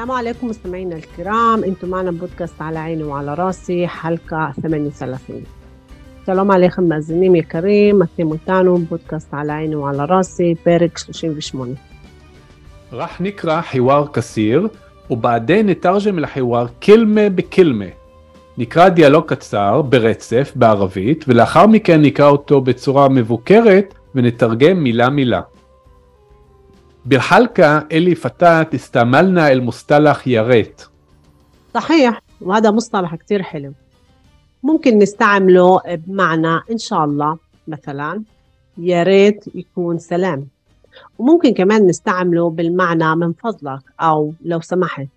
السلام عليكم مستمعينا الكرام انتم معنا بودكاست على عيني وعلى راسي حلقه 38 שלום עליכם מאזינים יקרים, אתם איתנו, بودكاست على عيني وعلى راسي بارك 38. راح نقرا حوار قصير وبعدين نترجم الحوار كلمه بكلمه נקרא דיאלוג קצר, ברצף, בערבית, ולאחר מכן נקרא אותו בצורה מבוקרת ונתרגם מילה מילה. بالحلقة اللي فاتت استعملنا المصطلح يا ريت صحيح وهذا مصطلح كتير حلو. ممكن نستعمله بمعنى إن شاء الله مثلا يا ريت يكون سلام. وممكن كمان نستعمله بالمعنى من فضلك أو لو سمحت.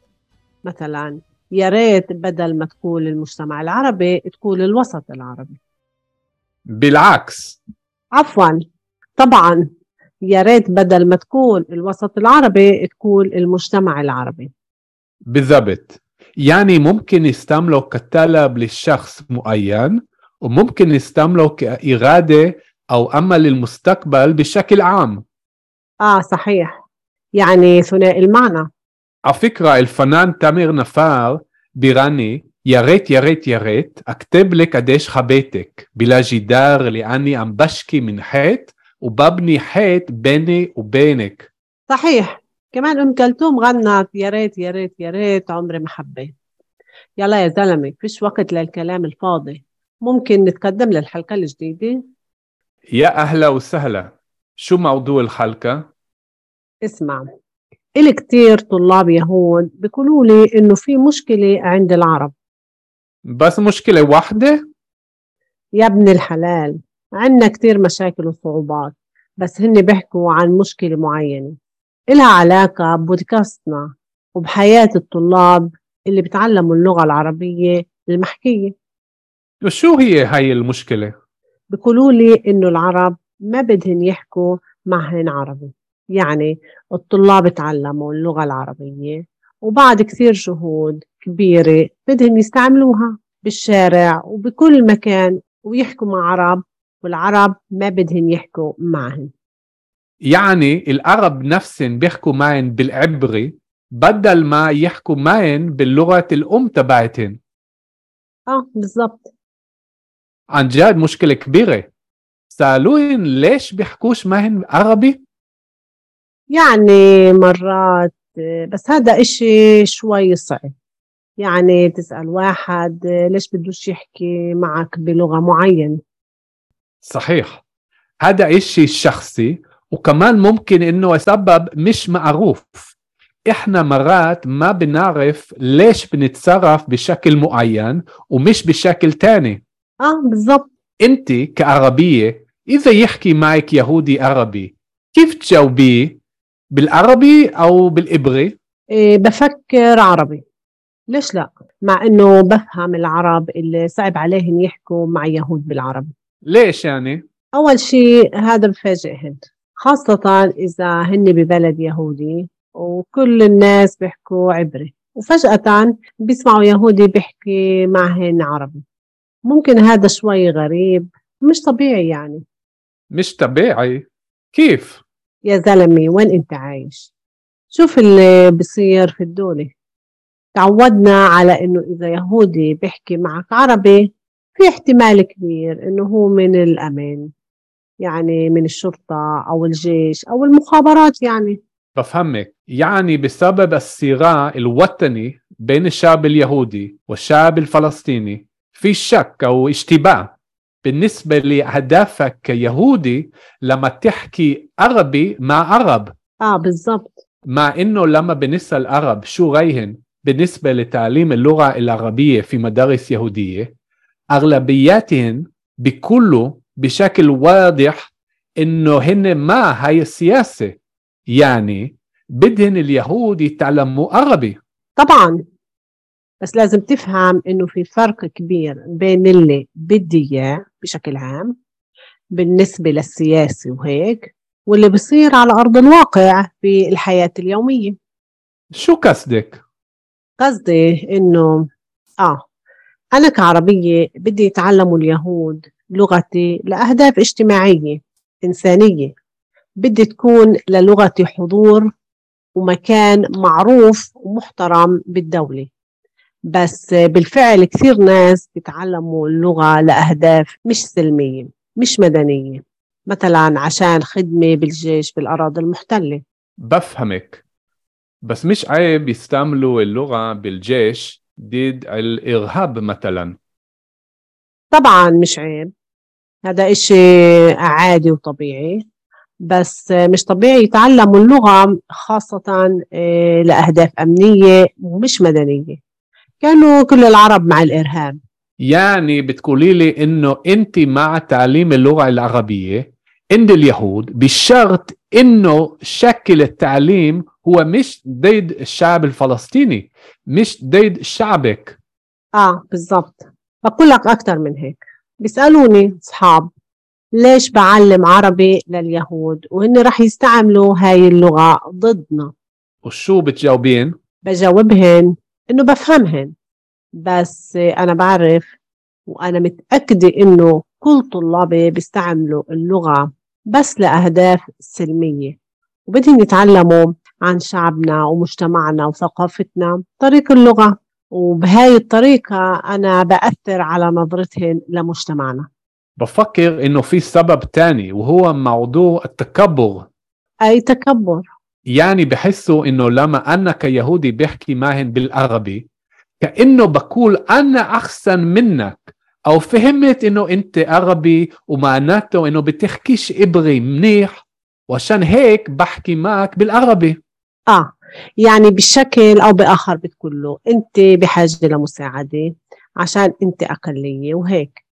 مثلا يا ريت بدل ما تقول المجتمع العربي تقول الوسط العربي. بالعكس. عفوا طبعا. يا ريت بدل ما تكون الوسط العربي تكون المجتمع العربي. بالضبط. يعني ممكن يستعمله كطلب لشخص معين وممكن يستعمله كإرادة أو أمل للمستقبل بشكل عام. آه صحيح. يعني ثنائي المعنى. على فكرة الفنان تامر نفار بيراني يا ريت يا ريت يا ريت أكتب لك قديش حبيتك بلا جدار لأني عم بشكي من حيط وببني حيط بيني وبينك. صحيح. كمان أم كلثوم غنت يا ريت يا ريت يا ريت عمري ما حبيت. يلا يا زلمة فيش وقت للكلام الفاضي. ممكن نتقدم للحلقة الجديدة؟ يا أهلا وسهلا. شو موضوع الحلقة؟ اسمع إلي كتير طلاب يهود بيقولوا لي إنه في مشكلة عند العرب. بس مشكلة واحدة؟ يا ابن الحلال. عندنا كتير مشاكل وصعوبات بس هن بيحكوا عن مشكلة معينة. إلها علاقة بودكاستنا وبحياة الطلاب اللي بتعلموا اللغة العربية المحكية. وشو هي هاي المشكلة؟ بيقولوا لي إنه العرب ما بدهن يحكوا معهن عربي. يعني الطلاب تعلموا اللغة العربية وبعد كثير جهود كبيرة بدهم يستعملوها بالشارع وبكل مكان ويحكوا مع عرب والعرب ما بدهن يحكوا معهن. يعني العرب نفسهم بيحكوا معن بالعبري بدل ما يحكوا معن باللغة الأم تبعتهن. آه بالضبط. عن جد مشكلة كبيرة. سألوهن ليش بيحكوش معهن عربي؟ يعني مرات بس هذا إشي شوي صعب. يعني تسأل واحد ليش بدوش يحكي معك بلغة معينة؟ صحيح. هذا إشي شخصي وكمان ممكن إنه سبب مش معروف. إحنا مرات ما بنعرف ليش بنتصرف بشكل معين ومش بشكل تاني. آه بالضبط. أنت كعربية إذا يحكي معك يهودي عربي كيف تجاوبيه؟ بالعربي أو بالإبري؟ إيه بفكر عربي. ليش لا؟ مع إنه بفهم العرب اللي صعب عليهم يحكوا مع يهود بالعربي. ليش يعني؟ أول شيء هذا بفاجئهن خاصة إذا هن ببلد يهودي وكل الناس بيحكوا عبري. وفجأة بيسمعوا يهودي بيحكي معهن عربي. ممكن هذا شوي غريب مش طبيعي يعني. مش طبيعي. كيف؟ يا زلمة وين أنت عايش؟ شوف اللي بصير في الدولة. تعودنا على إنه إذا يهودي بيحكي معك عربي في احتمال كبير إنه هو من الامان يعني من الشرطة أو الجيش أو المخابرات يعني. بفهمك. يعني بسبب الصراع الوطني بين الشعب اليهودي والشعب الفلسطيني في شك أو اشتباه بالنسبة لأهدافك كيهودي لما تحكي عربي مع عرب. آه بالضبط. مع إنه لما بنسأل عرب شو رأيهن بالنسبة لتعليم اللغة العربية في مدارس يهودية أغلبياتهن بيقولوا بشكل واضح إنه هن ما هاي السياسة. يعني بدهن اليهود يتعلموا عربي. طبعا. بس لازم تفهم إنه في فرق كبير بين اللي بدي إياه بشكل عام بالنسبة للسياسة وهيك واللي بصير على أرض الواقع في الحياة اليومية. شو قصدك؟ قصدي إنه آه أنا كعربية بدي يتعلموا اليهود لغتي لأهداف اجتماعية إنسانية. بدي تكون للغتي حضور ومكان معروف ومحترم بالدولة. بس بالفعل كثير ناس بيتعلموا اللغة لأهداف مش سلمية مش مدنية. مثلا عشان خدمة بالجيش بالأراضي المحتلة. بفهمك بس مش عيب يستعملوا اللغة بالجيش ضد الإرهاب مثلا. طبعا مش عيب. هذا إشي عادي وطبيعي بس مش طبيعي يتعلموا اللغة خاصة آه، لأهداف أمنية ومش مدنية. كانوا كل العرب مع الإرهاب. يعني بتقولي لي إنه أنت مع تعليم اللغة العربية عند اليهود بشرط إنه شكل التعليم هو مش ضد الشعب الفلسطيني مش ضد شعبك. آه بالضبط. بقول لك أكثر من هيك. بيسألوني أصحاب ليش بعلم عربي لليهود؟ وهن رح يستعملوا هاي اللغة ضدنا. وشو بتجاوبين؟ بجاوبهن إنه بفهمهن. بس أنا بعرف وأنا متأكدة إنه كل طلابي بيستعملوا اللغة بس لأهداف سلمية. وبدهم يتعلموا عن شعبنا ومجتمعنا وثقافتنا. طريق اللغة وبهاي الطريقة أنا بأثر على نظرتهم لمجتمعنا. بفكر إنه في سبب تاني وهو موضوع التكبر. أي تكبر؟ يعني بحسوا إنه لما أنا كيهودي بحكي معهم بالعربي كأنه بقول أنا أحسن منك. أو فهمت إنه أنت عربي ومعناته إنه بتحكيش إبري منيح وعشان هيك بحكي معك بالعربي. آه يعني بشكل أو بآخر بتقول له أنت بحاجة لمساعدة عشان أنت أقلية وهيك.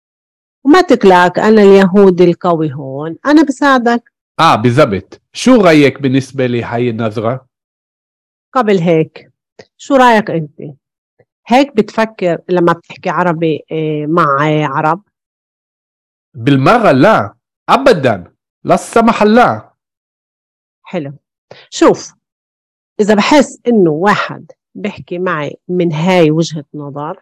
وما تقلق أنا اليهودي القوي هون أنا بساعدك. آه بالضبط. شو رأيك بالنسبة لهي النظرة؟ قبل هيك شو رأيك أنت؟ هيك بتفكر لما بتحكي عربي آه، مع عرب؟ بالمرة لا أبدا. لا سمح الله. حلو. شوف إذا بحس إنه واحد بيحكي معي من هاي وجهة نظر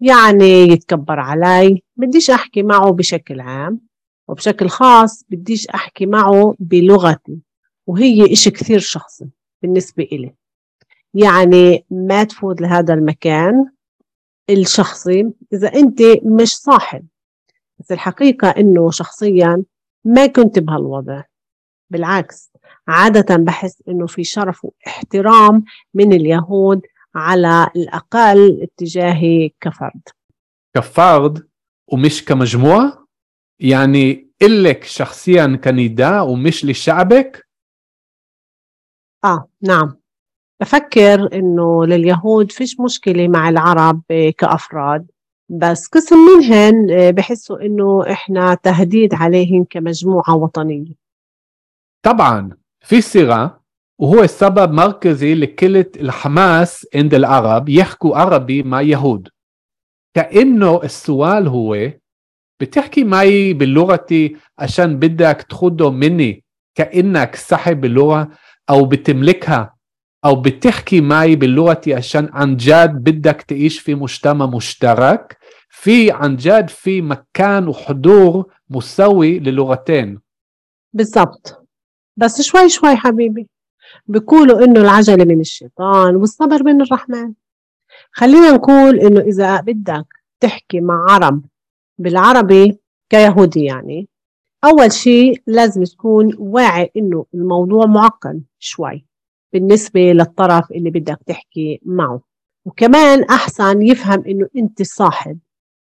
يعني يتكبر علي بديش أحكي معه بشكل عام وبشكل خاص بديش أحكي معه بلغتي وهي إشي كثير شخصي بالنسبة إلي. يعني ما تفوت لهذا المكان الشخصي إذا أنت مش صاحب. بس الحقيقة إنه شخصيا ما كنت بهالوضع. بالعكس عادة بحس إنه في شرف واحترام من اليهود على الأقل اتجاهي كفرد كفرد ومش كمجموعة؟ يعني إلك شخصيا كنداء ومش لشعبك؟ آه نعم بفكر إنه لليهود فيش مشكلة مع العرب كأفراد بس قسم منهن بحسوا إنه إحنا تهديد عليهم كمجموعة وطنية طبعا في صراع وهو السبب مركزي لكلة الحماس عند العرب يحكوا عربي مع يهود. كأنه السؤال هو بتحكي معي بلغتي عشان بدك تخده مني كأنك صاحب اللغة أو بتملكها أو بتحكي معي بلغتي عشان عن جد بدك تعيش في مجتمع مشترك؟ في عن جد في مكان وحضور مساوي للغتين. بالضبط. بس شوي شوي حبيبي بيقولوا إنه العجلة من الشيطان والصبر من الرحمن. خلينا نقول إنه إذا بدك تحكي مع عرب بالعربي كيهودي يعني أول شيء لازم تكون واعي إنه الموضوع معقد شوي بالنسبة للطرف اللي بدك تحكي معه. وكمان أحسن يفهم إنه أنت صاحب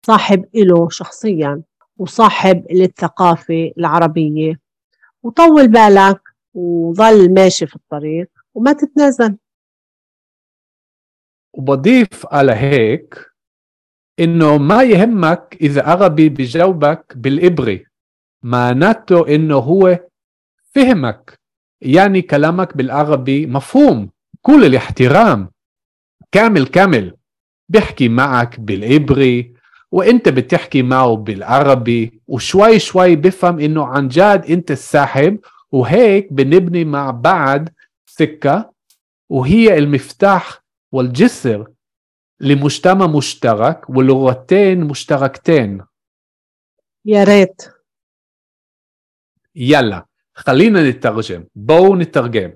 صاحب إله شخصيا وصاحب للثقافة العربية. وطول بالك وظل ماشي في الطريق وما تتنازل. وبضيف على هيك إنه ما يهمك إذا عربي بجاوبك بالإبري معناته إنه هو فهمك يعني كلامك بالعربي مفهوم كل الاحترام. كامل كامل. بيحكي معك بالعبري وانت بتحكي معه بالعربي وشوي شوي بفهم إنه عن جد انت الساحب وهيك بنبني مع بعض سكة وهي المفتاح والجسر لمجتمع مشترك ولغتين مشتركتين. يا ريت. يلا خلينا نترجم بو نترجم.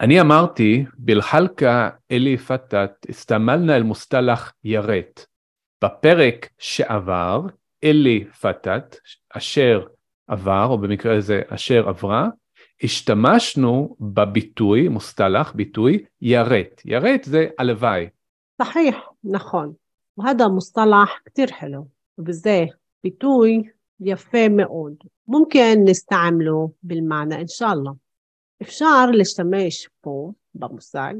أنا أمرتي بالحلقة اللي فاتت استعملنا المصطلح يا ريت. בפרק שעבר, اللي פתת, אשר עבר, או במקרה הזה אשר עברה, השתמשנו בביטוי, מוסטלח, ביטוי יראת. יראת זה הלוואי. صحيح נכון. وهذا مصطلح كتير حلو وبزاه ביטוי يفي מאוד. ممكن نستعمله بالمعنى إن شاء الله. אפשר להשתמש פה במושג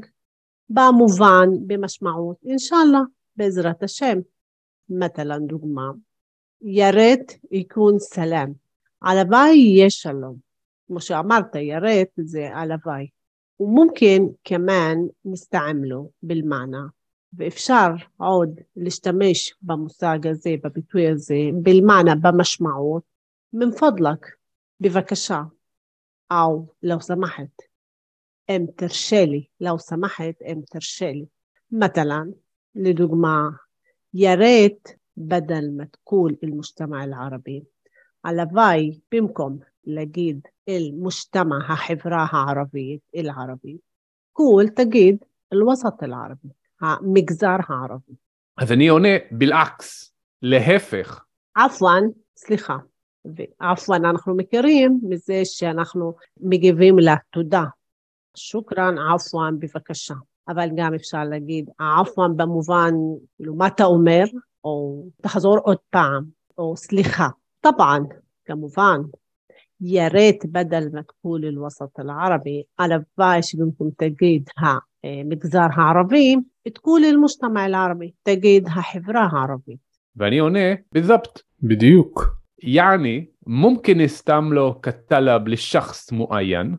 במובן, במשמעות, אינשאללה, בעזרת השם. مثلا דוגמה, יראת יקון סלאם, הלוואי יהיה שלום. כמו שאמרת, יראת זה הלוואי. ומומכן כמן נסתעמלו בלמענה, ואפשר עוד להשתמש במושג הזה, בביטוי הזה, בלמענה, במשמעות, ממפודלק, בבקשה, أو لو سمحت أم ترشلي لو سمحت أم ترشلي مثلا لدقمة يا ريت بدل ما تقول المجتمع العربي على فاي بمكم لقيد المجتمع حفراها عربية العربي قول تجد الوسط العربي مجزرها عربي אז אני עונה בלעקס, להפך. عفوا סליחה, ועפואן אנחנו מכירים מזה שאנחנו מגיבים לה תודה. שוכרן, עפואן, בבקשה. אבל גם אפשר להגיד, עפואן במובן, כאילו, מה אתה אומר, או תחזור עוד פעם, או סליחה. טבען, כמובן, ירד בדל بدل אל וסט אל ערבי, הלוואי שבמקום תגיד המגזר הערבי, תقول אל ערבי, תגיד החברה הערבית. ואני עונה, בזבט. בדיוק. יעני, מומכן אסתם לו כתלב לשחס מואיין.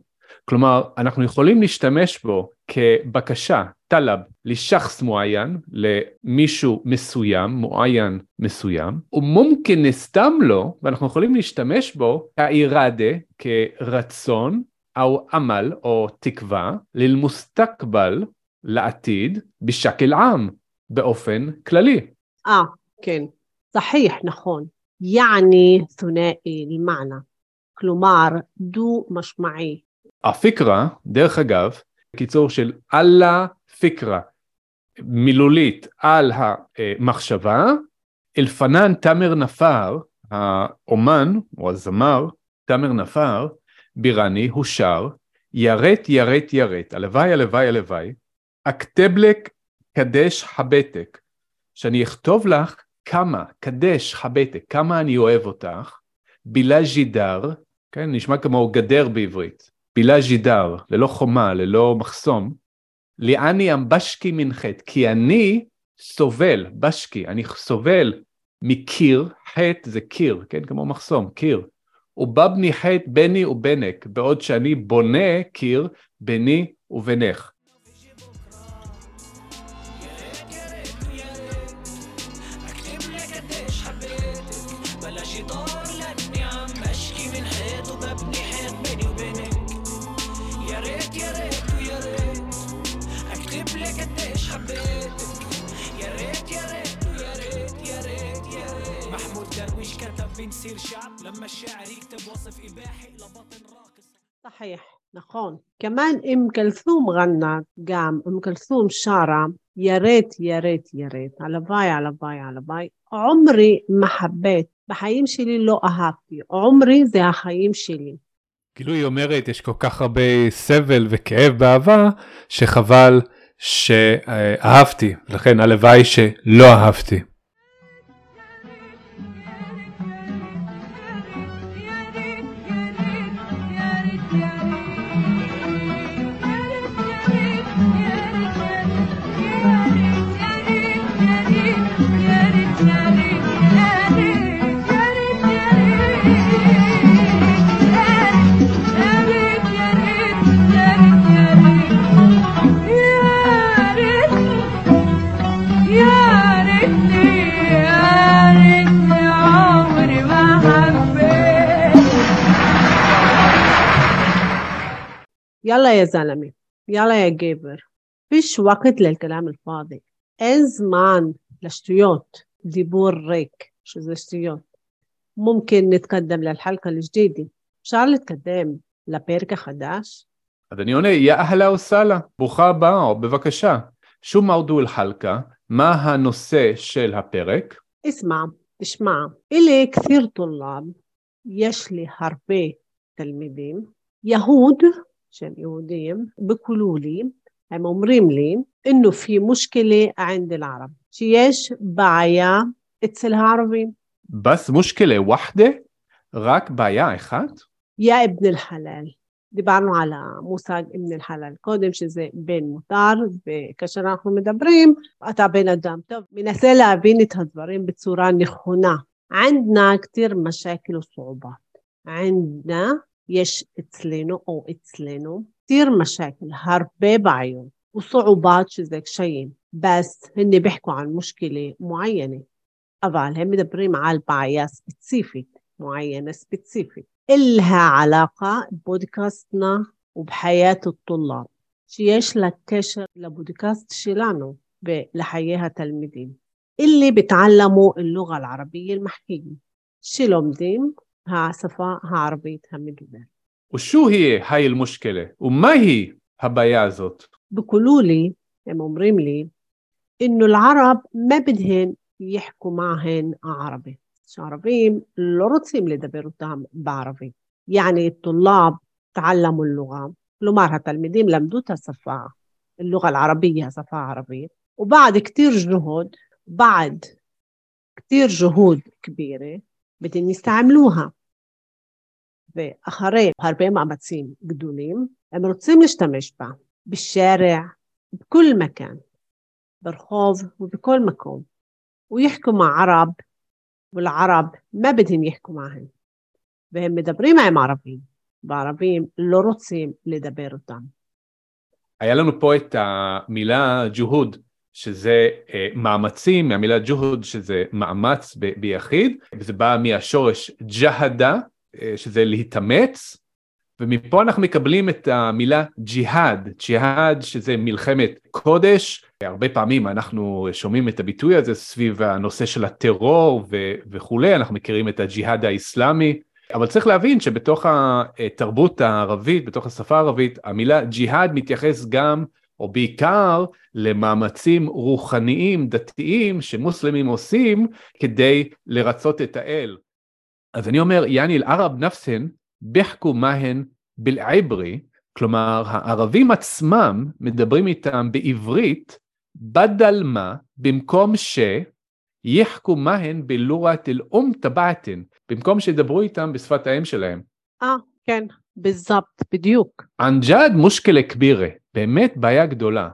כלומר אנחנו יכולים להשתמש בו כבקשה, טלב, לשחס מועיין, למישהו מסוים, מועיין מסוים, ומומקן נסתם לו, ואנחנו יכולים להשתמש בו כאיראדה, כרצון, או עמל, או תקווה, ללמוסתקבל, לעתיד, בשקל עם, באופן כללי. אה, כן, صحيح, נכון. يعني ثنائي المعنى כלומר דו משמעי. הפיקרה, דרך אגב, קיצור של אללה פיקרה, מילולית על המחשבה, אלפנן תמר נפר, האומן או הזמר, תמר נפר, בירני, הוא שר, יראת יראת יראת, הלוואי הלוואי הלוואי, אקטבלק קדש הבטק, שאני אכתוב לך כמה, קדש חבטק, כמה אני אוהב אותך, בילה ז'ידר, כן, נשמע כמו גדר בעברית, בילה ז'ידר, ללא חומה, ללא מחסום, ליאני אמבשקי מנחת, כי אני סובל, בשקי, אני סובל מקיר, חטא זה קיר, כן, כמו מחסום, קיר. ובבני חטא ביני ובינק, בעוד שאני בונה קיר ביני ובינך. صحيح נכון. كمان ام كلثوم غنت قام ام كلثوم شارة يا ريت يا ريت يا ريت على باي على باي على باي عمري ما حبيت בחיים שלי לא אהבתי. עומרי זה החיים שלי. כאילו היא אומרת, יש כל כך הרבה סבל וכאב באהבה, שחבל שאהבתי, לכן הלוואי שלא אהבתי. يلا يا زلمة يلا يا جابر فيش وقت للكلام الفاضي אין זמן לשטויות, דיבור ריק, שזה שטויות. ممكن نتقدم للحلقة الجديدة אפשר להתקדם לפרק החדש? אז אני עונה, יא אהלה וסהלה, ברוכה הבאה, או בבקשה. שו מרדו אל-חלקה, מה הנושא של הפרק? اسمع תשמע, إلي كثير طلاب, יש לי הרבה תלמידים, יהוד, של יהודים ביקולו לי, הם אומרים לי, אינו פי מושכלה ענד אל-ערב, שיש בעיה אצל הערבים. בס מושכלה וחדה? רק בעיה אחת? יא אבן אל-חלל. דיברנו על המושג אבן אל-חלל קודם, שזה בן מותר, וכאשר אנחנו מדברים, אתה בן אדם טוב. מנסה להבין את הדברים בצורה נכונה. ענדנה כתיר משקל וסעובות. ענדנה יש אצלנו או אצלנו كتير مشاكل, הרבה בעיות. وصعوبات שזה קשיים, بس هن بيحكوا عن مشكلة معينة אבל הם מדברים על בעיה ספציפית, معينة ספציפית. إلها علاقة بودكاستنا وبحياة الطلاب שיש לה קשר לבודקאסט שלנו ולחיי התלמידים. اللي بتعلموا اللغة العربية المحكية שלומדים ها صفاء ها عربية ها جبال وشو هي هاي المشكلة؟ وما هي هبايازوت بقولوا لي هم عمرين لي إنه العرب ما بدهن يحكوا معهن عربي. مش عربيين اللي רוצים לדבר אותם يعني الطلاب تعلموا اللغة. כלומר התלמידים لمدوتها את اللغة العربية صفاء عربية وبعد كتير جهود, بعد كتير جهود كبيرة بدهم يستعملوها ואחרי הרבה מאמצים גדולים, הם רוצים להשתמש בה. بالشارع بكل مكان برخوف وبكل مكان ويحكوا مع عرب والعرب ما بدهم يحكوا معهم והם מדברים עם ערבים, וערבים לא רוצים לדבר אותם. היה לנו פה את המילה ג'והוד, שזה אה, מאמצים, מהמילה ג'והוד שזה מאמץ ב- ביחיד, וזה בא מהשורש ג'הדה, אה, שזה להתאמץ, ומפה אנחנו מקבלים את המילה ג'יהאד, ג'יהאד שזה מלחמת קודש, הרבה פעמים אנחנו שומעים את הביטוי הזה סביב הנושא של הטרור ו- וכולי, אנחנו מכירים את הג'יהאד האיסלאמי, אבל צריך להבין שבתוך התרבות הערבית, בתוך השפה הערבית, המילה ג'יהאד מתייחס גם או בעיקר למאמצים רוחניים דתיים שמוסלמים עושים כדי לרצות את האל. אז אני אומר, יעני אל-ערב נפסן ביחקו מהן בלעברי, כלומר הערבים עצמם מדברים איתם בעברית, בדל מה, במקום שיחקו מהן בלורת אל-אום טבעתן, במקום שידברו איתם בשפת האם שלהם. אה, כן, בזבט, בדיוק. אנג'אד מושקלה כבירה, באמת בעיה גדולה.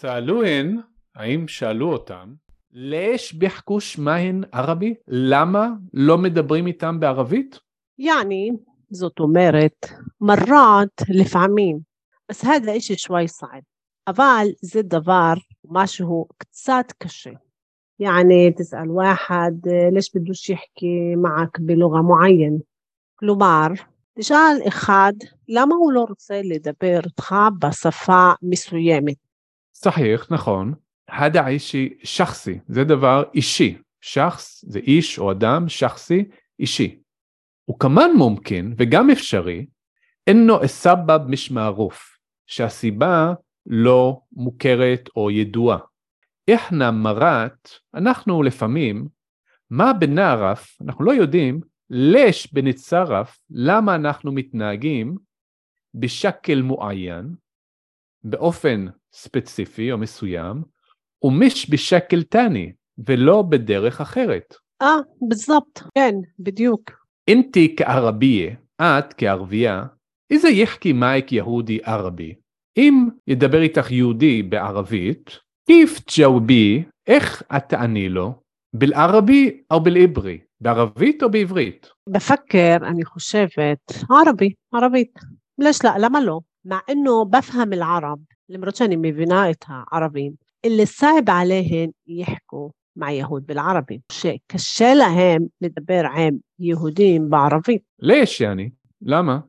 שאלוהן, האם שאלו אותם, לש ביחקו שמהן ערבי? למה לא מדברים איתם בערבית? يعني זאת אומרת, מרת לפעמים, بس هذا إشي شوي صعب אבל זה דבר, משהו קצת קשה. يعني تسأل واحد ليش بدوش يحكي معك بلغة معينة כלומר, תשאל אחד, למה הוא לא רוצה לדבר איתך בשפה מסוימת? סחיח, נכון. הדע אישי שחסי, זה דבר אישי. שחס זה איש או אדם, שחסי, אישי. וכמן מומקין, וגם אפשרי, אינו אסבב משמערוף, שהסיבה לא מוכרת או ידועה. איחנא מרת, אנחנו לפעמים, מה בנערף, אנחנו לא יודעים לש בנצרף, למה אנחנו מתנהגים בשקל מועיין, באופן ספציפי או מסוים, ומיש בשקל תני, ולא בדרך אחרת. אה, בזבט, כן, בדיוק. אינתי כערבייה, את כערבייה, איזה יחקי מייק יהודי ערבי? אם ידבר איתך יהודי בערבית, כיף ג'אובי, איך את תעני לו? בלערבי או בלעברי? בערבית או בעברית? بفكر أنا خشفت عربي عربيت ليش لا لما لو مع إنه بفهم العرب لمرات أنا مبناءتها عربي اللي صعب عليهن يحكوا مع يهود بالعربي شيء קשה להם לדבר עם יהודים בערבית. לש יעני, למה?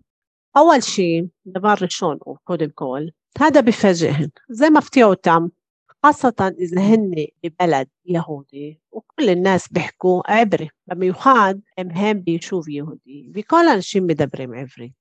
أول شيء דבר ראשון וקודם כל, هذا بفاجئهن زي ما مفتيع אותם خاصة إذا هن ببلد يهودي وكل الناس بيحكوا عبري. لما يخاد مهم بيشوف يهودي بكل شي مدبرين عبري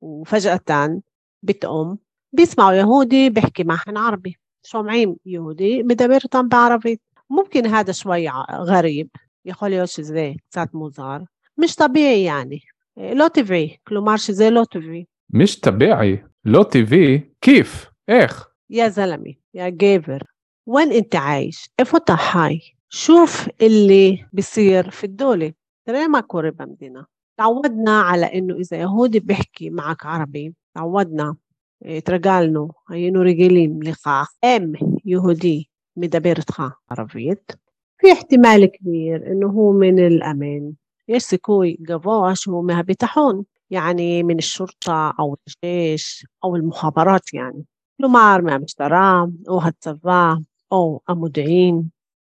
وفجأة بتقوم بيسمعوا يهودي بيحكي معهم عربي. سامعين يهودي؟ مدبرتهم بعربي ممكن هذا شوي غريب. يقول يا شي زي كسات موزار مش طبيعي يعني. לא טבעי, כלומר زي לא تبعي مش طبيعي, לא تبعي كيف؟ ايخ يا زلمي يا جابر. وين انت عايش ايفو حي شوف اللي بيصير في الدولة ترى ما كوري بمدينة تعودنا على انه اذا يهودي بيحكي معك عربي تعودنا ترجالنا היינו רגילים לכך ام يهودي מדבר איתך عربيت في احتمال كبير انه هو من الأمان יש סיכוי גבוה שהוא מהביטחון يعني من الشرطة أو الجيش أو المخابرات يعني כלומר מהמשטרה או הצבא או המודיעין.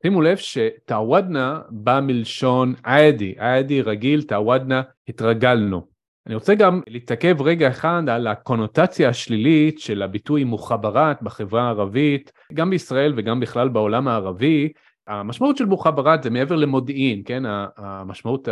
שימו לב שתעוודנה בא מלשון עדי, עדי רגיל, תעוודנה התרגלנו. אני רוצה גם להתעכב רגע אחד על הקונוטציה השלילית של הביטוי מוחברת בחברה הערבית, גם בישראל וגם בכלל בעולם הערבי. המשמעות של מוחברת זה מעבר למודיעין, כן? המשמעות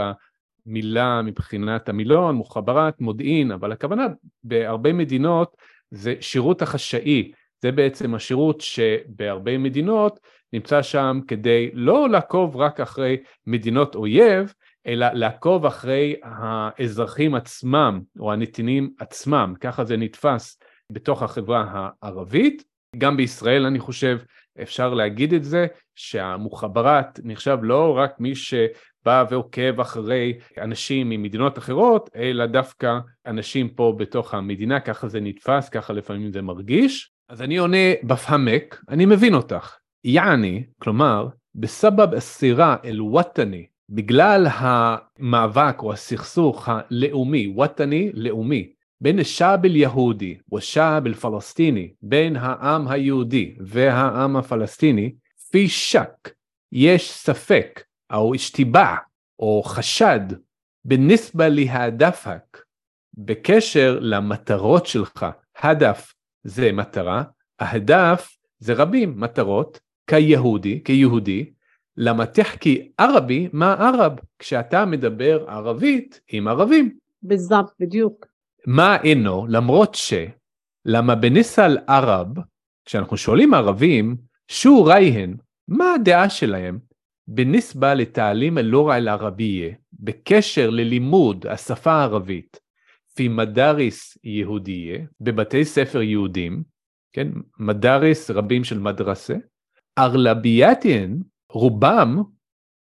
המילה מבחינת המילון, מוחברת, מודיעין, אבל הכוונה בהרבה מדינות זה שירות החשאי, זה בעצם השירות שבהרבה מדינות נמצא שם כדי לא לעקוב רק אחרי מדינות אויב, אלא לעקוב אחרי האזרחים עצמם או הנתינים עצמם, ככה זה נתפס בתוך החברה הערבית. גם בישראל אני חושב אפשר להגיד את זה, שהמוחברת נחשב לא רק מי שבא ועוקב אחרי אנשים ממדינות אחרות, אלא דווקא אנשים פה בתוך המדינה, ככה זה נתפס, ככה לפעמים זה מרגיש. אז אני עונה בפהמק, אני מבין אותך. יעני, כלומר, בסבב אסירה אל-וטני, בגלל המאבק או הסכסוך הלאומי, וטני לאומי, בין השעב אל-יהודי ושעב אל-פלסטיני, בין העם היהודי והעם הפלסטיני, פי שק, יש ספק, או השתיבע, או חשד, בנסבה להדפק, בקשר למטרות שלך, הדף זה מטרה, ההדף זה רבים, מטרות, כיהודי, כיהודי, למתח כי ערבי מה ערב, כשאתה מדבר ערבית עם ערבים. בזאפ, בדיוק. מה אינו, למרות ש, למה בניסל ערב, כשאנחנו שואלים ערבים, שו רייהן, מה הדעה שלהם, בניסבה לתעלים אל-לורה לא אל-ערבייה, בקשר ללימוד השפה הערבית, פי מדאריס יהודיה, בבתי ספר יהודים, כן, מדאריס רבים של מדרסה, ארלביאטיהן, רובם,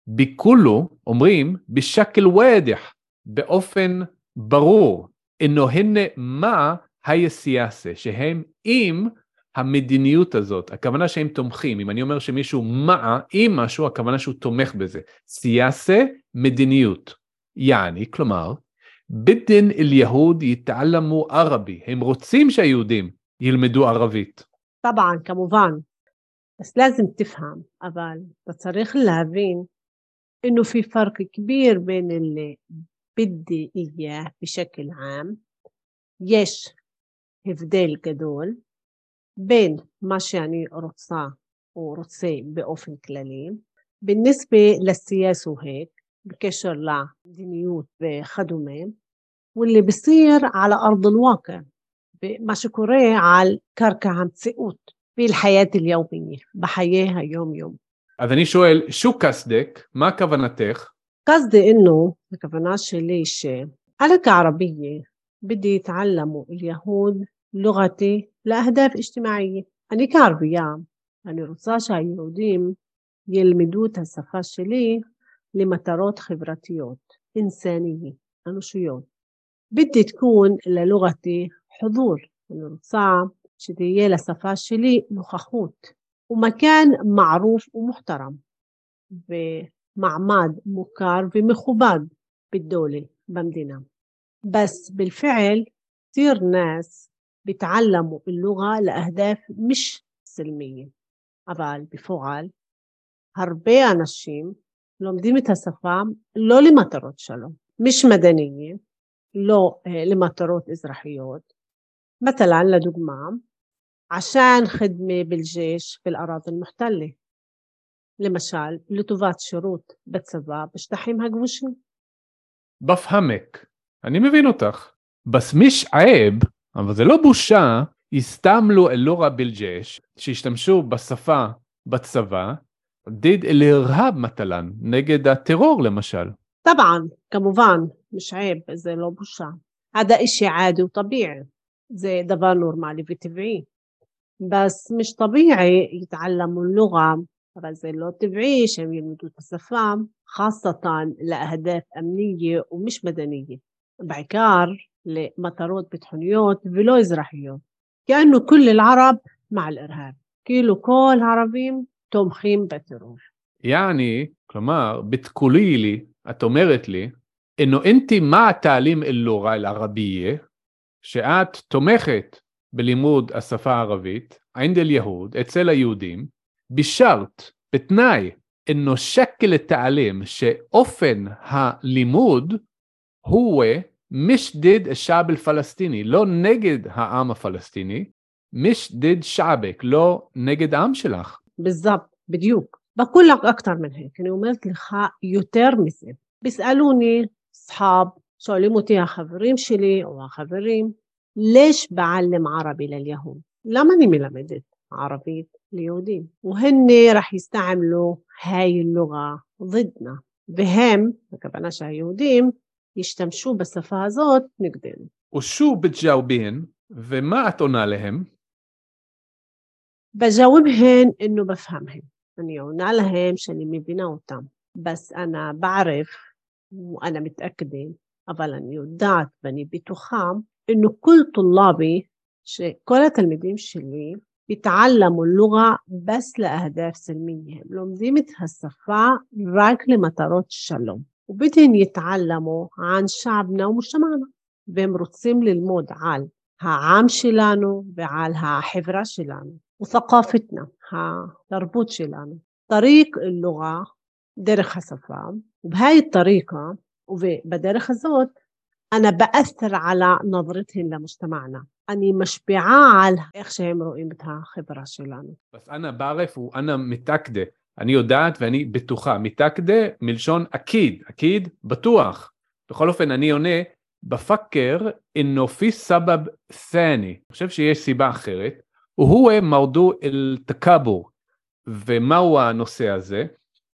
ביקולו, אומרים, בשקל ודח, באופן ברור, אינוהן מה היה סיאסה, שהם עם המדיניות הזאת, הכוונה שהם תומכים, אם אני אומר שמישהו מה עם משהו, הכוונה שהוא תומך בזה. סיאסה, מדיניות. יעני, כלומר, בדין אל-יהוד יתעלמו ערבי, הם רוצים שהיהודים ילמדו ערבית. طبعا כמובן, بس لازم تفهم אבל אתה צריך להבין انه في فرق كبير بين اللي بدي اياه بشكل عام יש הבדל גדול בין מה שאני רוצה או רוצה באופן כללי, بالنسبة للسياسة وهيك בקשר למדיניות וכדומה واللي על على أرض الواقع מה שקורה על קרקע המציאות بالحياة اليومية بحياها يوم يوم אז אני שואל, שו קסדק, מה כוונתך? قصدي אינו, הכוונה שלי שעל בדי بدي يتعلموا اليهود لغتي לאהדף אשתמעי. אני כערבייה, אני רוצה שהיהודים ילמדו את השפה שלי למטרות חברתיות, إنسانية, أنوشيوت بدي تكون للغتي حضور אני רוצה שתהיה לשפה שלי נוכחות ומכאן מערוף ומוחתרם ומעמד מוכר ומכובד بالدولة במדינה. بس بالفعل كثير ناس بيتعلموا اللغة لأهداف مش سلمية אבל בפועל הרבה אנשים לומדים את השפה לא למטרות שלום, מיש מדעניים, לא אה, למטרות אזרחיות. מטלן לדוגמה, עשן חדמי בלג'יש באל-ארד אל-מוחתלה. למשל, לטובת שירות בצבא בשטחים הכבושים. בפהמק, אני מבין אותך. בסמיש עייב, אבל זה לא בושה, הסתמלו אלורה בלג'יש, שהשתמשו בשפה בצבא, ضد الإرهاب مثلا, نجد التيرور لمشال طبعا כמובן, مش عيب, زي لو בושה. هذا إشي عادي وطبيعي. زي דבר نورمالي וטבעי. بس مش طبيعي يتعلموا اللغة بس زي لو طبيعي שהם ילמדו את خاصة لأهداف أمنية ومش مدنية. بعكار لمطارات بتحونيات ولو إزراحيات كأنه كل العرب مع الإرهاب. كيلو كل عربي תומכים בטרור. יעני, כלומר, בתקולי לי, את אומרת לי, אנואנטי מה התעלים לורא אל לא ערבייה, שאת תומכת בלימוד השפה הערבית, עינד אל יהוד, אצל היהודים, בשארט, בתנאי, אנושק לתעלים שאופן הלימוד הוא משדד שעב אל-פלסטיני, לא נגד העם הפלסטיני, משדד שעבק, לא נגד העם שלך. بالضبط بדיוק بقول لك أكثر من هيك أنا قلت לך יותר מזה بيسألوني أصحاب שואלים אותי החברים שלי או החברים, לيش بعلم عربي لليهود؟ למה אני מלמדת ערבית ליהודים? והן רח יסתעמלו היי לוגה ضدنا, והם, הכוונה שהיהודים, ישתמשו בשפה הזאת נגדנו. ושו בתג'אובין, ומה את עונה להם? بجاوبهن انه بفهمهن اني قلنا لهم שאני מבינה אותם, בס אנא בערף, ואנא מתאקדה, אבל אני יודעת ואני בטוחה, אנו כל טולאבי, שכל התלמידים שלי, بيتعلموا اللغة بس لأهداف سلمية הם לומדים את השפה רק למטרות שלום. ובדהן יתעלמו ען שעבנה ומשמענה והם רוצים ללמוד על העם שלנו ועל החברה שלנו. وثقافتنا התרבות שלנו. طريق اللغة דרך השפה وبهاي الطريقة وبدرخ הזאת أنا بأثر على نظرتهم لمجتمعنا אני משפיעה על איך שהם רואים את החברה שלנו. אז אנא בערף ואנא מתקדה. אני יודעת ואני בטוחה. מתקדה מלשון אקיד, אקיד בטוח. בכל אופן אני עונה, בפקר אינו פי סבב ת'אני. אני חושב שיש סיבה אחרת. והוא מרדו אל תקאבור. ומהו הנושא הזה?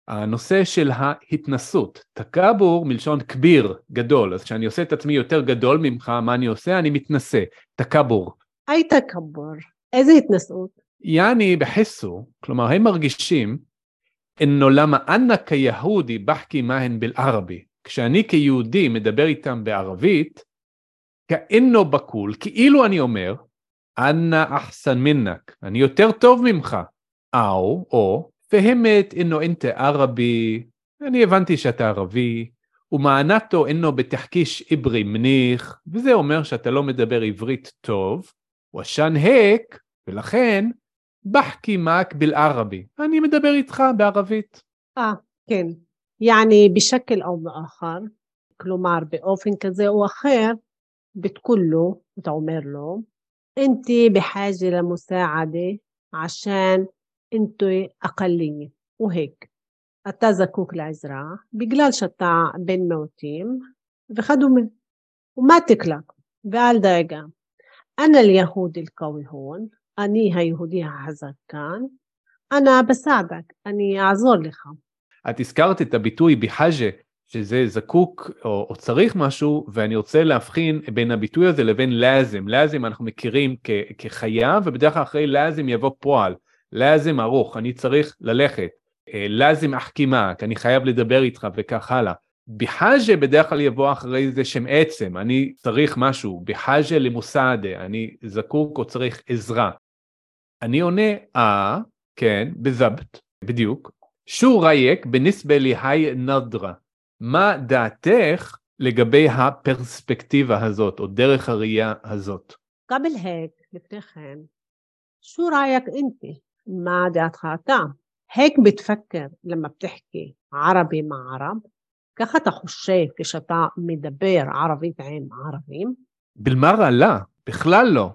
הנושא של ההתנסות. תקאבור מלשון כביר, גדול. אז כשאני עושה את עצמי יותר גדול ממך, מה אני עושה? אני מתנשא. תקאבור. היי תקאבור. איזה התנשאות? יעני בחסו, כלומר הם מרגישים אינו למה אנא כיהודי בחכי מהן בלערבי. כשאני כיהודי מדבר איתם בערבית, כאינו בקול, כאילו אני אומר, אנא אחסן מנק, אני יותר טוב ממך. או, או, והמת אינו אינטה ערבי, אני הבנתי שאתה ערבי, ומענתו אינו בתחקיש עברי מניח, וזה אומר שאתה לא מדבר עברית טוב, ושן הק, ולכן, בחקי מאק בלערבי, אני מדבר איתך בערבית. אה, כן. יעני בשקל או באחר, כלומר באופן כזה או אחר, בתקול לו, אתה אומר לו, انت بحاجة لمساعدة عشان انت أقلية وهيك אתה זקוק לעזרה בגלל שאתה בן מיעוטים וכדומה. ומה תקלק? ואל דאגה. أنا اليهود القوي هون אני היהודי החזק כאן, أنا בסעדק, אני אעזור לך. את הזכרת את הביטוי בחאג'ה, שזה זקוק או, או צריך משהו, ואני רוצה להבחין בין הביטוי הזה לבין לאזם. לאזם אנחנו מכירים כ, כחייב, ובדרך כלל אחרי לאזם יבוא פועל. לאזם ארוך, אני צריך ללכת. אה, לאזם אחכימק, אני חייב לדבר איתך וכך הלאה. בחאג'ה בדרך כלל יבוא אחרי זה שם עצם, אני צריך משהו, בחאג'ה למוסעדה, אני זקוק או צריך עזרה. אני עונה אה, כן, בזבת, בדיוק. שו רייק בנסבה להי נדרה. מה דעתך לגבי הפרספקטיבה הזאת, או דרך הראייה הזאת? قبل هيك לפני כן, شو رايك انت ما دعتك אתה? هيك بتفكر لما بتحكي عربي مع عرب ככה אתה חושב כשאתה מדבר ערבית עם ערבים? בלמרה לא, בכלל לא.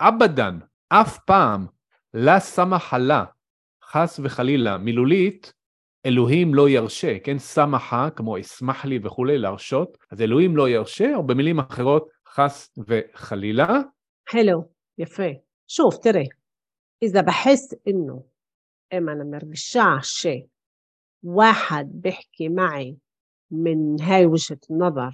אבדן, אף פעם. לה סמך לה, חס וחלילה, מילולית, אלוהים לא ירשה, כן? סמכה, כמו אשמח לי וכולי, להרשות, אז אלוהים לא ירשה, או במילים אחרות, חס וחלילה. حلو يفي شوف ترى إذا بحس إنه إما أنا مرجعة شيء واحد بيحكي معي من هاي وجهة النظر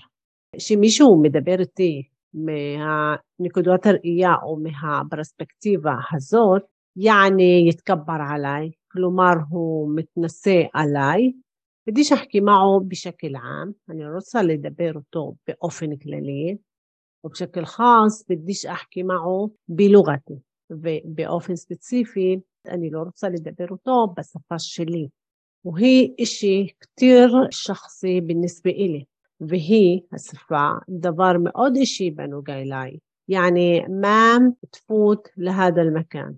شي מישהו מדבר איתי מהנקודת הראייה או מהפרספקטיבה הזאת, יעני יתכבר עליי, כלומר הוא מתנשא עליי, بديش أحكي معه بشكل عام أنا רוצה לדבר אותו באופן כללי وبشكل خاص بديش أحكي معه بلغتي ובאופן ספציפי אני לא רוצה לדבר אותו בשפה שלי وهي إشي كتير شخصي بالنسبة إلي وهي השפה דבר מאוד إشي بنوجا إلي يعني ما تفوت لهذا المكان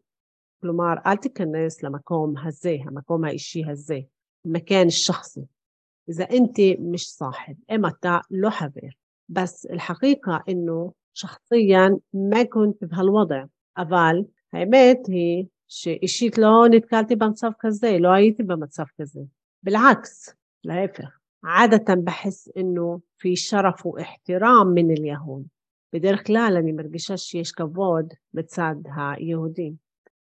כלומר אל תיכנס למקום הזה, המקום האישי הזה, المكان الشخصي إذا أنت مش صاحب إما אתה לא חבר بس الحقيقة إنه شخصيا ما كنت بهالوضع אבל האמת היא שאישית לא נתקלתי במצב כזה, לא הייתי במצב כזה. بالعكس להפך. عادة بحس إنه في شرف واحترام من اليهود. בדרך כלל אני מרגישה שיש כבוד בצד היהודים.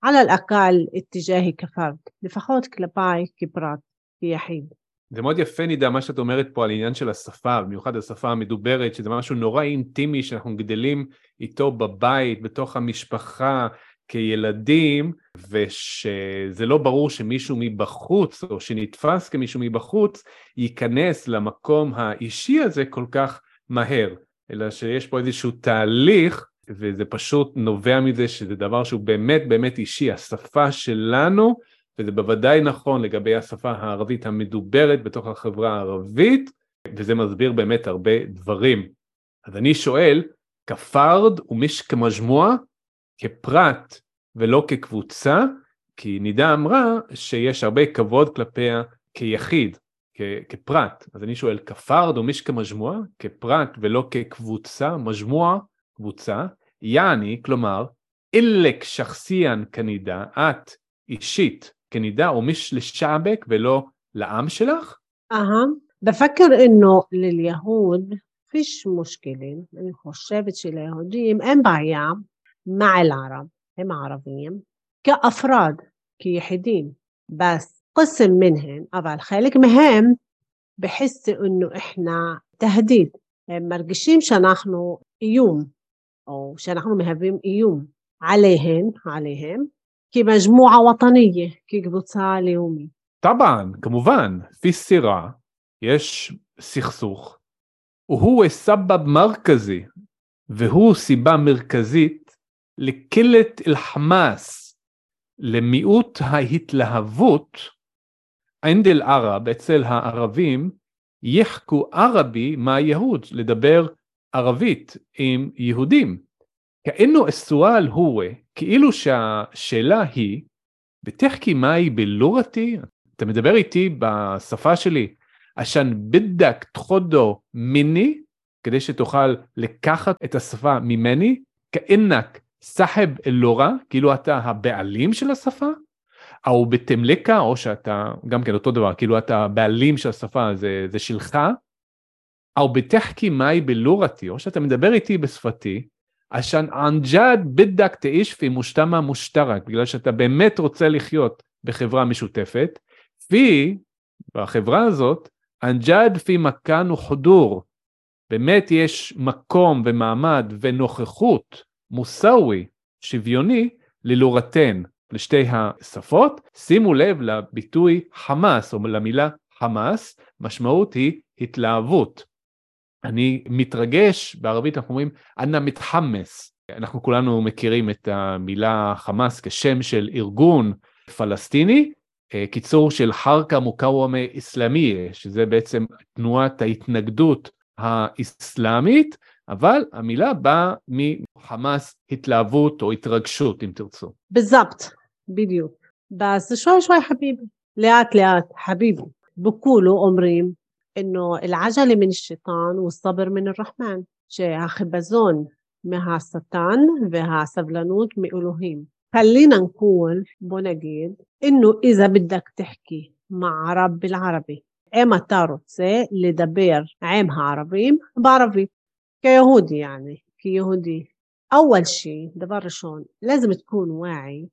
على الأقل اتجاهي كفرد, לפחות כלפיי כפרט, כיחיד. זה מאוד יפה נידה מה שאת אומרת פה על עניין של השפה, במיוחד השפה המדוברת, שזה משהו נורא אינטימי שאנחנו גדלים איתו בבית, בתוך המשפחה, כילדים, ושזה לא ברור שמישהו מבחוץ, או שנתפס כמישהו מבחוץ, ייכנס למקום האישי הזה כל כך מהר, אלא שיש פה איזשהו תהליך, וזה פשוט נובע מזה שזה דבר שהוא באמת באמת אישי, השפה שלנו, וזה בוודאי נכון לגבי השפה הערבית המדוברת בתוך החברה הערבית, וזה מסביר באמת הרבה דברים. אז אני שואל, כפרד ומיש כמג'מוע, כפרט ולא כקבוצה, כי נידה אמרה שיש הרבה כבוד כלפיה כיחיד, כ- כפרט. אז אני שואל, כפרד ומיש כמג'מוע, כפרט ולא כקבוצה, מג'מוע, קבוצה, יעני, כלומר, אילק שחסיאן כנידה, את אישית كنداء ومش لشعبك ולא לעם שלך? أها بفكر إنه لليهود فيش مشكلة أنا خشبت اليهوديين إن بعيا مع العرب هم عربيين كأفراد كيحدين بس قسم منهم أبعد خالق مهم بحس إنه إحنا تهديد مرقشين شنحن إيوم או שאנחנו מהווים איום עליהן, עליהם, כמג'מועה וטניה, כקבוצה לאומית. טבען, כמובן, פי סירה יש סכסוך, והוא סבב מרכזי, והוא סיבה מרכזית לקלט אל-חמאס, למיעוט ההתלהבות, ענד אל-ערב, אצל הערבים, יחקו ערבי מהיהוד, לדבר ערבית עם יהודים. כאינו אסואל הוא כאילו שהשאלה היא, בתחכי מהי בלורתי, אתה מדבר איתי בשפה שלי, עשן בדק תחודו מיני, כדי שתוכל לקחת את השפה ממני, כאינק סחב אלורה, כאילו אתה הבעלים של השפה, או בתמלקה, או שאתה, גם כן אותו דבר, כאילו אתה הבעלים של השפה, זה, זה שלך, או בתחכי מהי בלורתי, או שאתה מדבר איתי בשפתי, עשן ענג'אד בדק תאיש פי מושתמה מושתרק, בגלל שאתה באמת רוצה לחיות בחברה משותפת, פי, בחברה הזאת, ענג'אד פי מכאן וחודור, באמת יש מקום ומעמד ונוכחות מוסאווי, שוויוני, ללורתן, לשתי השפות. שימו לב לביטוי חמאס, או למילה חמאס, משמעות היא התלהבות. אני מתרגש, בערבית אנחנו אומרים אנא מתחמס. אנחנו כולנו מכירים את המילה חמאס כשם של ארגון פלסטיני, אה, קיצור של חרקה מוקאוומה אסלאמי, שזה בעצם תנועת ההתנגדות האיסלאמית, אבל המילה באה מחמאס התלהבות או התרגשות, אם תרצו. בזבט, בדיוק. בסשוי שוי שוי חביבי, לאט לאט, חביבי. בכולו אומרים إنه العجلة من الشيطان والصبر من الرحمن שהחיפזון מהשטן והסבלנות מאלוהים. خلينا نقول بو نجيد إنه إذا بدك تحكي مع عرب بالعربي إما אתה רוצה לדבר עם הערבים בערבית كيهودي يعني كيهودي أول شيء דבר ראשון لازم تكون واعي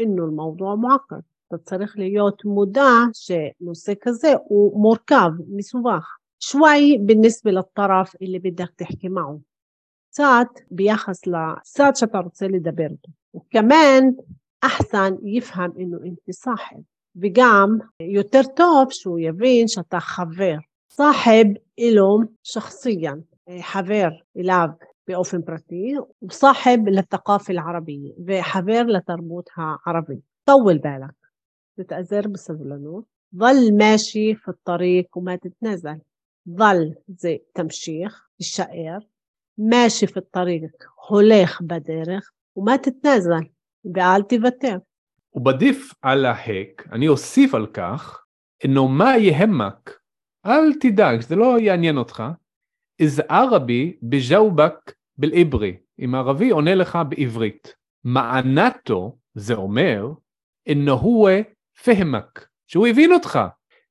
إنه الموضوع معقد אתה צריך להיות מודע שנושא כזה הוא מורכב, מסובך. שוואי בנסבה לטרף אלי בדרך תחכי מעו. קצת ביחס לצד שאתה רוצה לדבר איתו. וכמן אחסן יפהם אינו אינתי סאחב. וגם יותר טוב שהוא יבין שאתה חבר. סאחב אילום שחסיין, חבר אליו באופן פרטי, וסאחב לתקף אל ערבי, וחבר לתרבות הערבית. طول بالك تتأذر بسبلانوت ظل ماشي في الطريق وما تتنازل ظل زي تمشيخ الشقير ماشي في الطريق هوليخ بدرخ وما تتنازل ואל תוותר. ובדיף על ההק, אני אוסיף על כך, إنه ما يهمك אל תדאג, זה לא יעניין אותך, إذا ערבי בג'אובק بالعبري, אם ערבי עונה לך בעברית. מענתו, זה אומר, إنه פהמק, שהוא הבין אותך.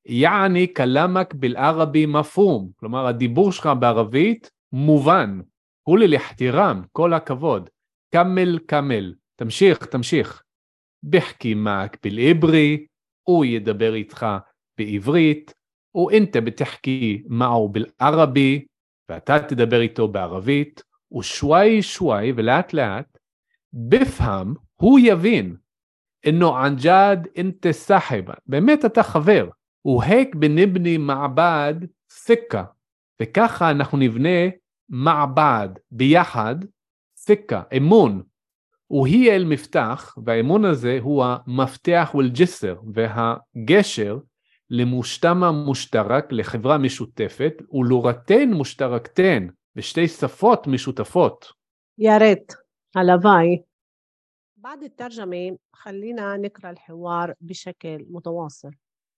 יעני כלמק בלערבי מפהום, כלומר הדיבור שלך בערבית מובן. כולי לחתירם, כל הכבוד. כמל כמל. תמשיך, תמשיך. בחכי בחכימק בלעברי, הוא ידבר איתך בעברית, ואינתה בתחכי מאו בלערבי, ואתה תדבר איתו בערבית, ושוואי שוואי ולאט לאט, בפהם הוא יבין, אינו ענג'ד אינתה סחב, באמת אתה חבר. והק בנבני מעבד סקה, וככה אנחנו נבנה מעבד ביחד, סקה, אמון. והיא אל מפתח, והאמון הזה הוא המפתח ולג'סר, והגשר למושתמה מושתרק, לחברה משותפת, ולורתן מושתרקתן, בשתי שפות משותפות. يا ريت הלוואי. بعد الترجمة خلينا نقرأ الحوار بشكل متواصل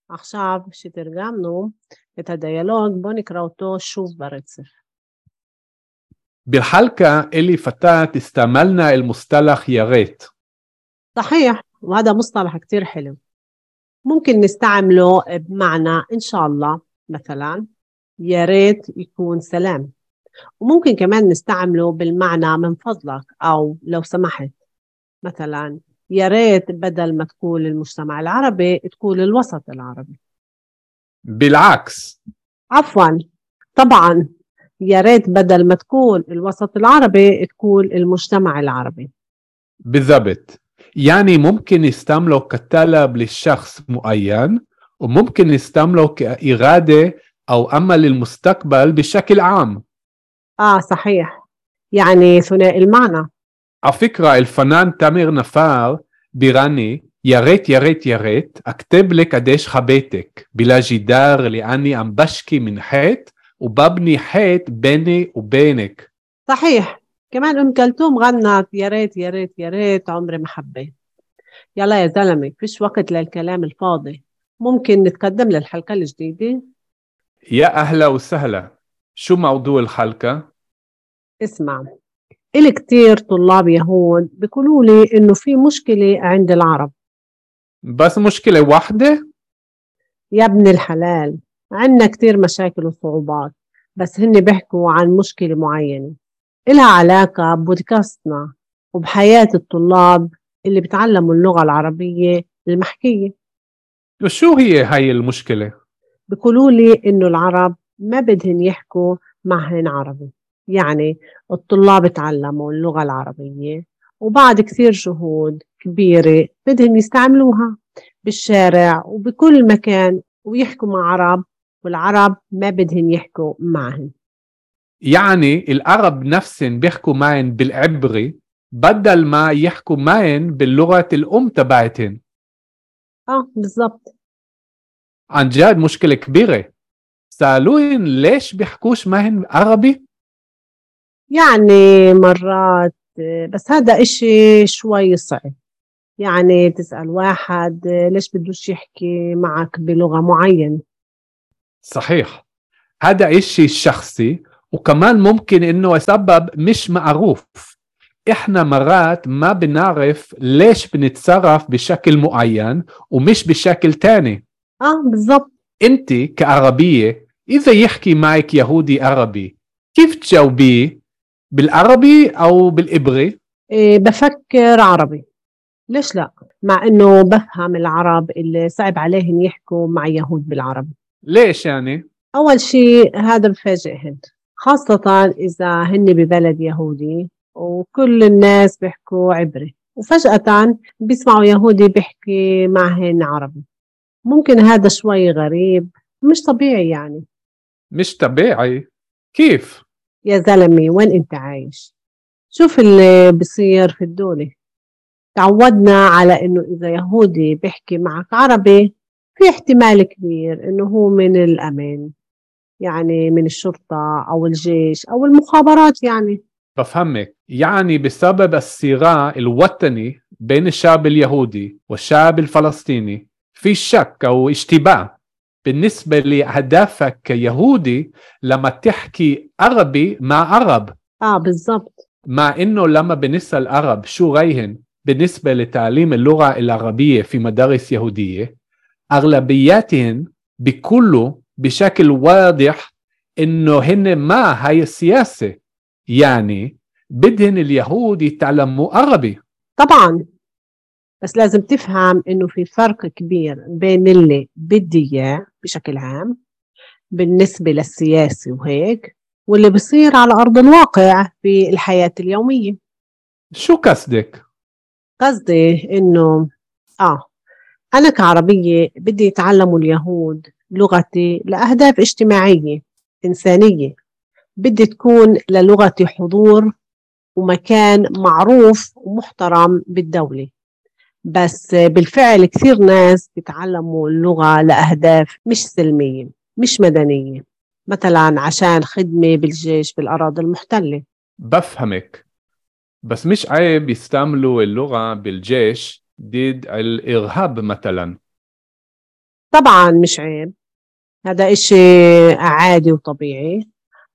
עכשיו שתרגמנו את הדיאלוג, בואו נקרא אותו שוב ברצף. بالحلقة اللي فاتت استعملنا المصطلح يا ريت صحيح وهذا مصطلح كتير حلو ممكن نستعمله بمعنى إن شاء الله مثلا يا ريت يكون سلام وممكن كمان نستعمله بالمعنى من فضلك أو لو سمحت مثلا يا ريت بدل ما تقول المجتمع العربي تقول الوسط العربي. بالعكس. عفوا. طبعا. يا ريت بدل ما تقول الوسط العربي تقول المجتمع العربي. بالضبط. يعني ممكن يستعمله كطلب لشخص معين وممكن يستعمله كإرادة أو أمل للمستقبل بشكل عام. آه صحيح. يعني ثنائي المعنى. على فكرة الفنان تامر نفار بيراني يا ريت يا ريت يا ريت اكتب لك قديش حبيتك بلا جدار لاني عم بشكي من حيط وببني حيط بيني وبينك صحيح. كمان ام كلثوم غنت يا ريت يا ريت يا ريت عمري ما حبيت يلا يا زلمه فيش وقت للكلام الفاضي ممكن نتقدم للحلقه الجديده يا أهلا وسهلا شو موضوع الحلقة اسمع إلي كتير طلاب يهود بيقولوا لي إنه في مشكلة عند العرب بس مشكلة واحدة؟ يا ابن الحلال عندنا كتير مشاكل وصعوبات بس هن بيحكوا عن مشكلة معينة إلها علاقة ببودكاستنا وبحياة الطلاب اللي بتعلموا اللغة العربية المحكية وشو هي هاي المشكلة؟ بيقولوا لي إنه العرب ما بدهن يحكوا معهن عربي يعني الطلاب تعلموا اللغة العربية وبعد كثير جهود كبيرة بدهم يستعملوها بالشارع وبكل مكان ويحكوا مع عرب والعرب ما بدهم يحكوا معهم. يعني العرب نفسهم بيحكوا معن بالعبري بدل ما يحكوا معن باللغة الأم تبعتهم. آه بالضبط. عن جد مشكلة كبيرة. سألوهن ليش بيحكوش معن عربي؟ يعني مرات بس هذا إشي شوي صعب. يعني تسأل واحد ليش بدوش يحكي معك بلغة معينة؟ صحيح. هذا إشي شخصي وكمان ممكن إنه سبب مش معروف. إحنا مرات ما بنعرف ليش بنتصرف بشكل معين ومش بشكل تاني. آه بالضبط. أنت كعربية إذا يحكي معك يهودي عربي كيف تجاوبيه؟ بالعربي أو بالإبري؟ إيه بفكر عربي. ليش لا؟ مع إنه بفهم العرب اللي صعب عليهم يحكوا مع يهود بالعربي. ليش يعني؟ أول شيء هذا بفاجئهن خاصة إذا هن ببلد يهودي وكل الناس بيحكوا عبري. وفجأة بيسمعوا يهودي بيحكي معهن عربي. ممكن هذا شوي غريب مش طبيعي يعني. مش طبيعي. كيف؟ يا زلمة وين أنت عايش؟ شوف اللي بصير في الدولة. تعودنا على إنه إذا يهودي بيحكي معك عربي في احتمال كبير إنه هو من الأمن يعني من الشرطة أو الجيش أو المخابرات يعني. بفهمك. يعني بسبب الصراع الوطني بين الشعب اليهودي والشعب الفلسطيني في شك أو اشتباه بالنسبة لأهدافك كيهودي لما تحكي عربي مع عرب. آه بالضبط. مع إنه لما بنسأل عرب شو رأيهن بالنسبة لتعليم اللغة العربية في مدارس يهودية أغلبياتهن بيقولوا بشكل واضح إنه هن مع هاي السياسة. يعني بدهن اليهود يتعلموا عربي. طبعا. بس لازم تفهم إنه في فرق كبير بين اللي بدي إياه بشكل عام بالنسبة للسياسة وهيك واللي بصير على أرض الواقع في الحياة اليومية. شو قصدك؟ قصدي إنه آه أنا كعربية بدي يتعلموا اليهود لغتي لأهداف اجتماعية إنسانية. بدي تكون للغتي حضور ومكان معروف ومحترم بالدولة. بس بالفعل كثير ناس بيتعلموا اللغة لأهداف مش سلمية مش مدنية مثلا عشان خدمة بالجيش بالأراضي المحتلة. بفهمك بس مش عيب يستعملوا اللغة بالجيش ضد الإرهاب مثلا. طبعا مش عيب هذا إشي عادي وطبيعي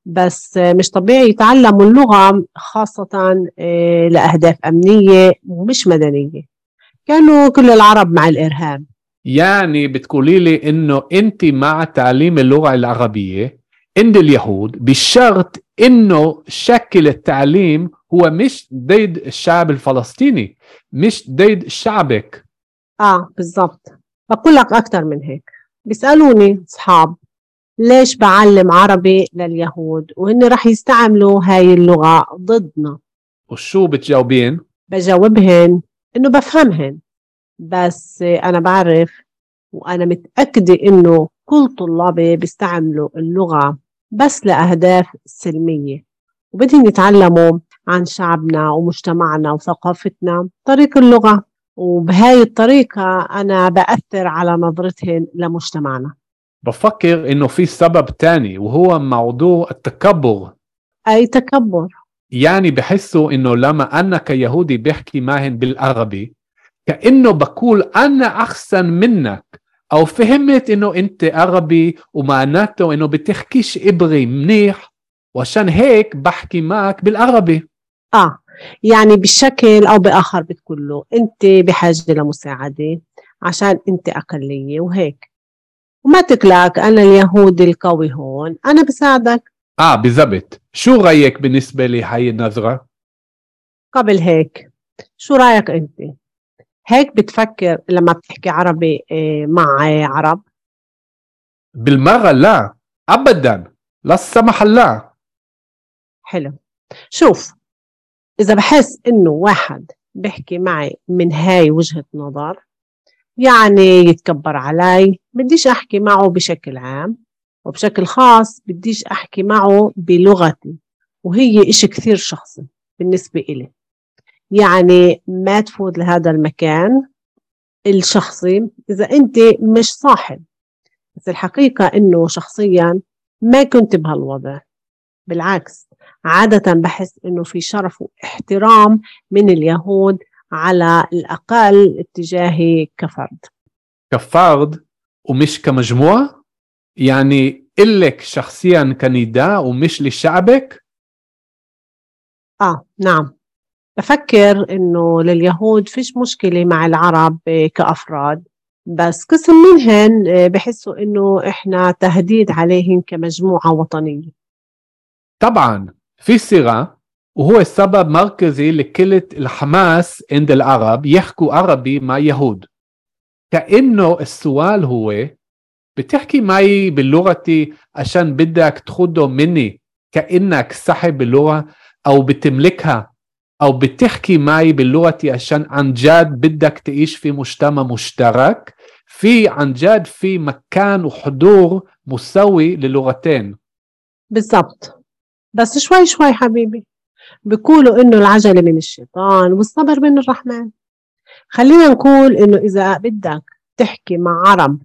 بس مش طبيعي يتعلموا اللغة خاصة آه، لأهداف أمنية ومش مدنية. كانوا كل العرب مع الإرهاب. يعني بتقولي لي إنه أنت مع تعليم اللغة العربية عند اليهود بشرط إنه شكل التعليم هو مش ضد الشعب الفلسطيني مش ضد شعبك. آه بالضبط. بقول لك أكثر من هيك. بيسألوني أصحاب ليش بعلم عربي لليهود؟ وهن رح يستعملوا هاي اللغة ضدنا. وشو بتجاوبين؟ بجاوبهن. إنه بفهمهن بس أنا بعرف وأنا متأكدة إنه كل طلابي بيستعملوا اللغة بس لأهداف سلمية. وبدهم يتعلموا عن شعبنا ومجتمعنا وثقافتنا طريق اللغة. وبهاي الطريقة أنا بأثر على نظرتهن لمجتمعنا. بفكر إنه في سبب تاني وهو موضوع التكبر. أي تكبر. يعني بحسوا إنه لما أنا كيهودي بحكي معهن بالعربي كأنه بقول أنا أحسن منك. أو فهمت إنه أنت عربي ومعناته إنه بتحكيش ابري منيح وعشان هيك بحكي معك بالعربي. آه يعني بشكل أو بآخر بتقول له أنت بحاجة لمساعدة عشان أنت أقلية وهيك. وما تقلق أنا اليهودي القوي هون أنا بساعدك. آه بالضبط شو رأيك بالنسبة لهي النظرة؟ قبل هيك شو رأيك أنت؟ هيك بتفكر لما بتحكي عربي إيه، مع عرب؟ بالمرة لا ابدا. لا سمح الله. حلو. شوف إذا بحس إنه واحد بيحكي معي من هاي وجهة نظر يعني يتكبر علي بديش أحكي معه بشكل عام. وبشكل خاص بديش أحكي معه بلغتي وهي إشي كثير شخصي بالنسبة إلي. يعني ما تفوت لهذا المكان الشخصي إذا أنت مش صاحب. بس الحقيقة إنه شخصيا ما كنت بهالوضع. بالعكس عادة بحس إنه في شرف واحترام من اليهود على الأقل اتجاهي كفرد. كفرد ومش كمجموعة؟ يعني إلك شخصيا كنداء ومش لشعبك؟ آه نعم. بفكر إنه لليهود فيش مشكلة مع العرب كأفراد بس قسم منهن بحسوا إنه إحنا تهديد عليهم كمجموعة وطنية. طبعا في صراع وهو السبب مركزي لكلة الحماس عند العرب يحكوا عربي مع يهود. كأنه السؤال هو بتحكي معي بلغتي عشان بدك تخده مني كأنك صاحب اللغة أو بتملكها أو بتحكي معي بلغتي عشان عن جد بدك تعيش في مجتمع مشترك؟ في عن جد في مكان وحضور مساوي للغتين. بالضبط. بس شوي شوي حبيبي بيقولوا إنه العجلة من الشيطان والصبر من الرحمن. خلينا نقول إنه إذا بدك تحكي مع عرب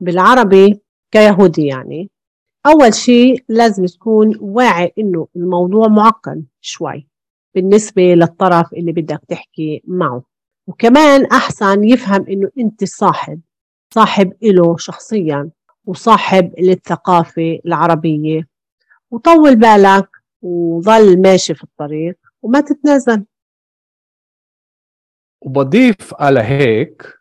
بالعربي كيهودي يعني. أول شيء لازم تكون واعي إنه الموضوع معقد شوي بالنسبة للطرف اللي بدك تحكي معه. وكمان أحسن يفهم إنه أنت صاحب صاحب إله شخصيا وصاحب للثقافة العربية. وطول بالك وظل ماشي في الطريق وما تتنازل. وبضيف على هيك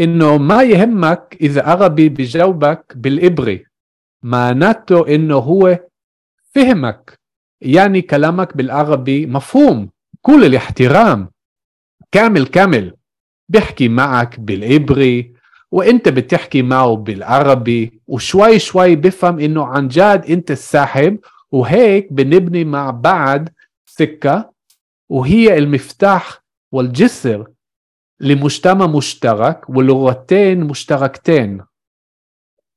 إنه ما يهمك إذا عربي بجاوبك بالإبري. معناته إنه هو فهمك يعني كلامك بالعربي مفهوم كل الاحترام. كامل كامل. بيحكي معك بالعبري وإنت بتحكي معه بالعربي وشوي شوي بفهم إنه عن جد إنت الساحب وهيك بنبني مع بعض سكة وهي المفتاح والجسر لمجتمع مشترك ولغتين مشتركتين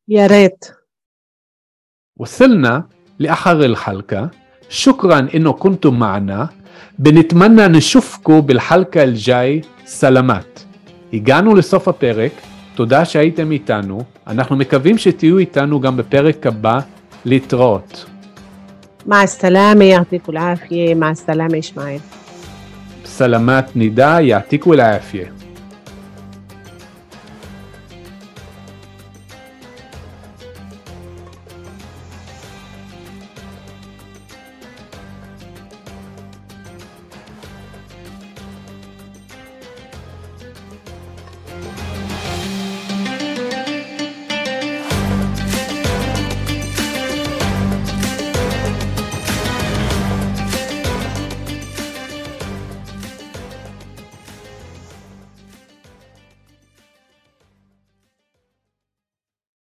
يا ريت وصلنا لآخر الحلقة شكرا انه كنتم معنا بنتمنى نشوفكم بالحلقة الجاي سلامات הגענו לסוף הפרק, תודה שהייתם איתנו, אנחנו מקווים שתהיו איתנו גם בפרק הבא להתראות. مع السلامة يعطيكم العافية مع السلامة إسماعيل سلامات نداء يعطيكم العافية.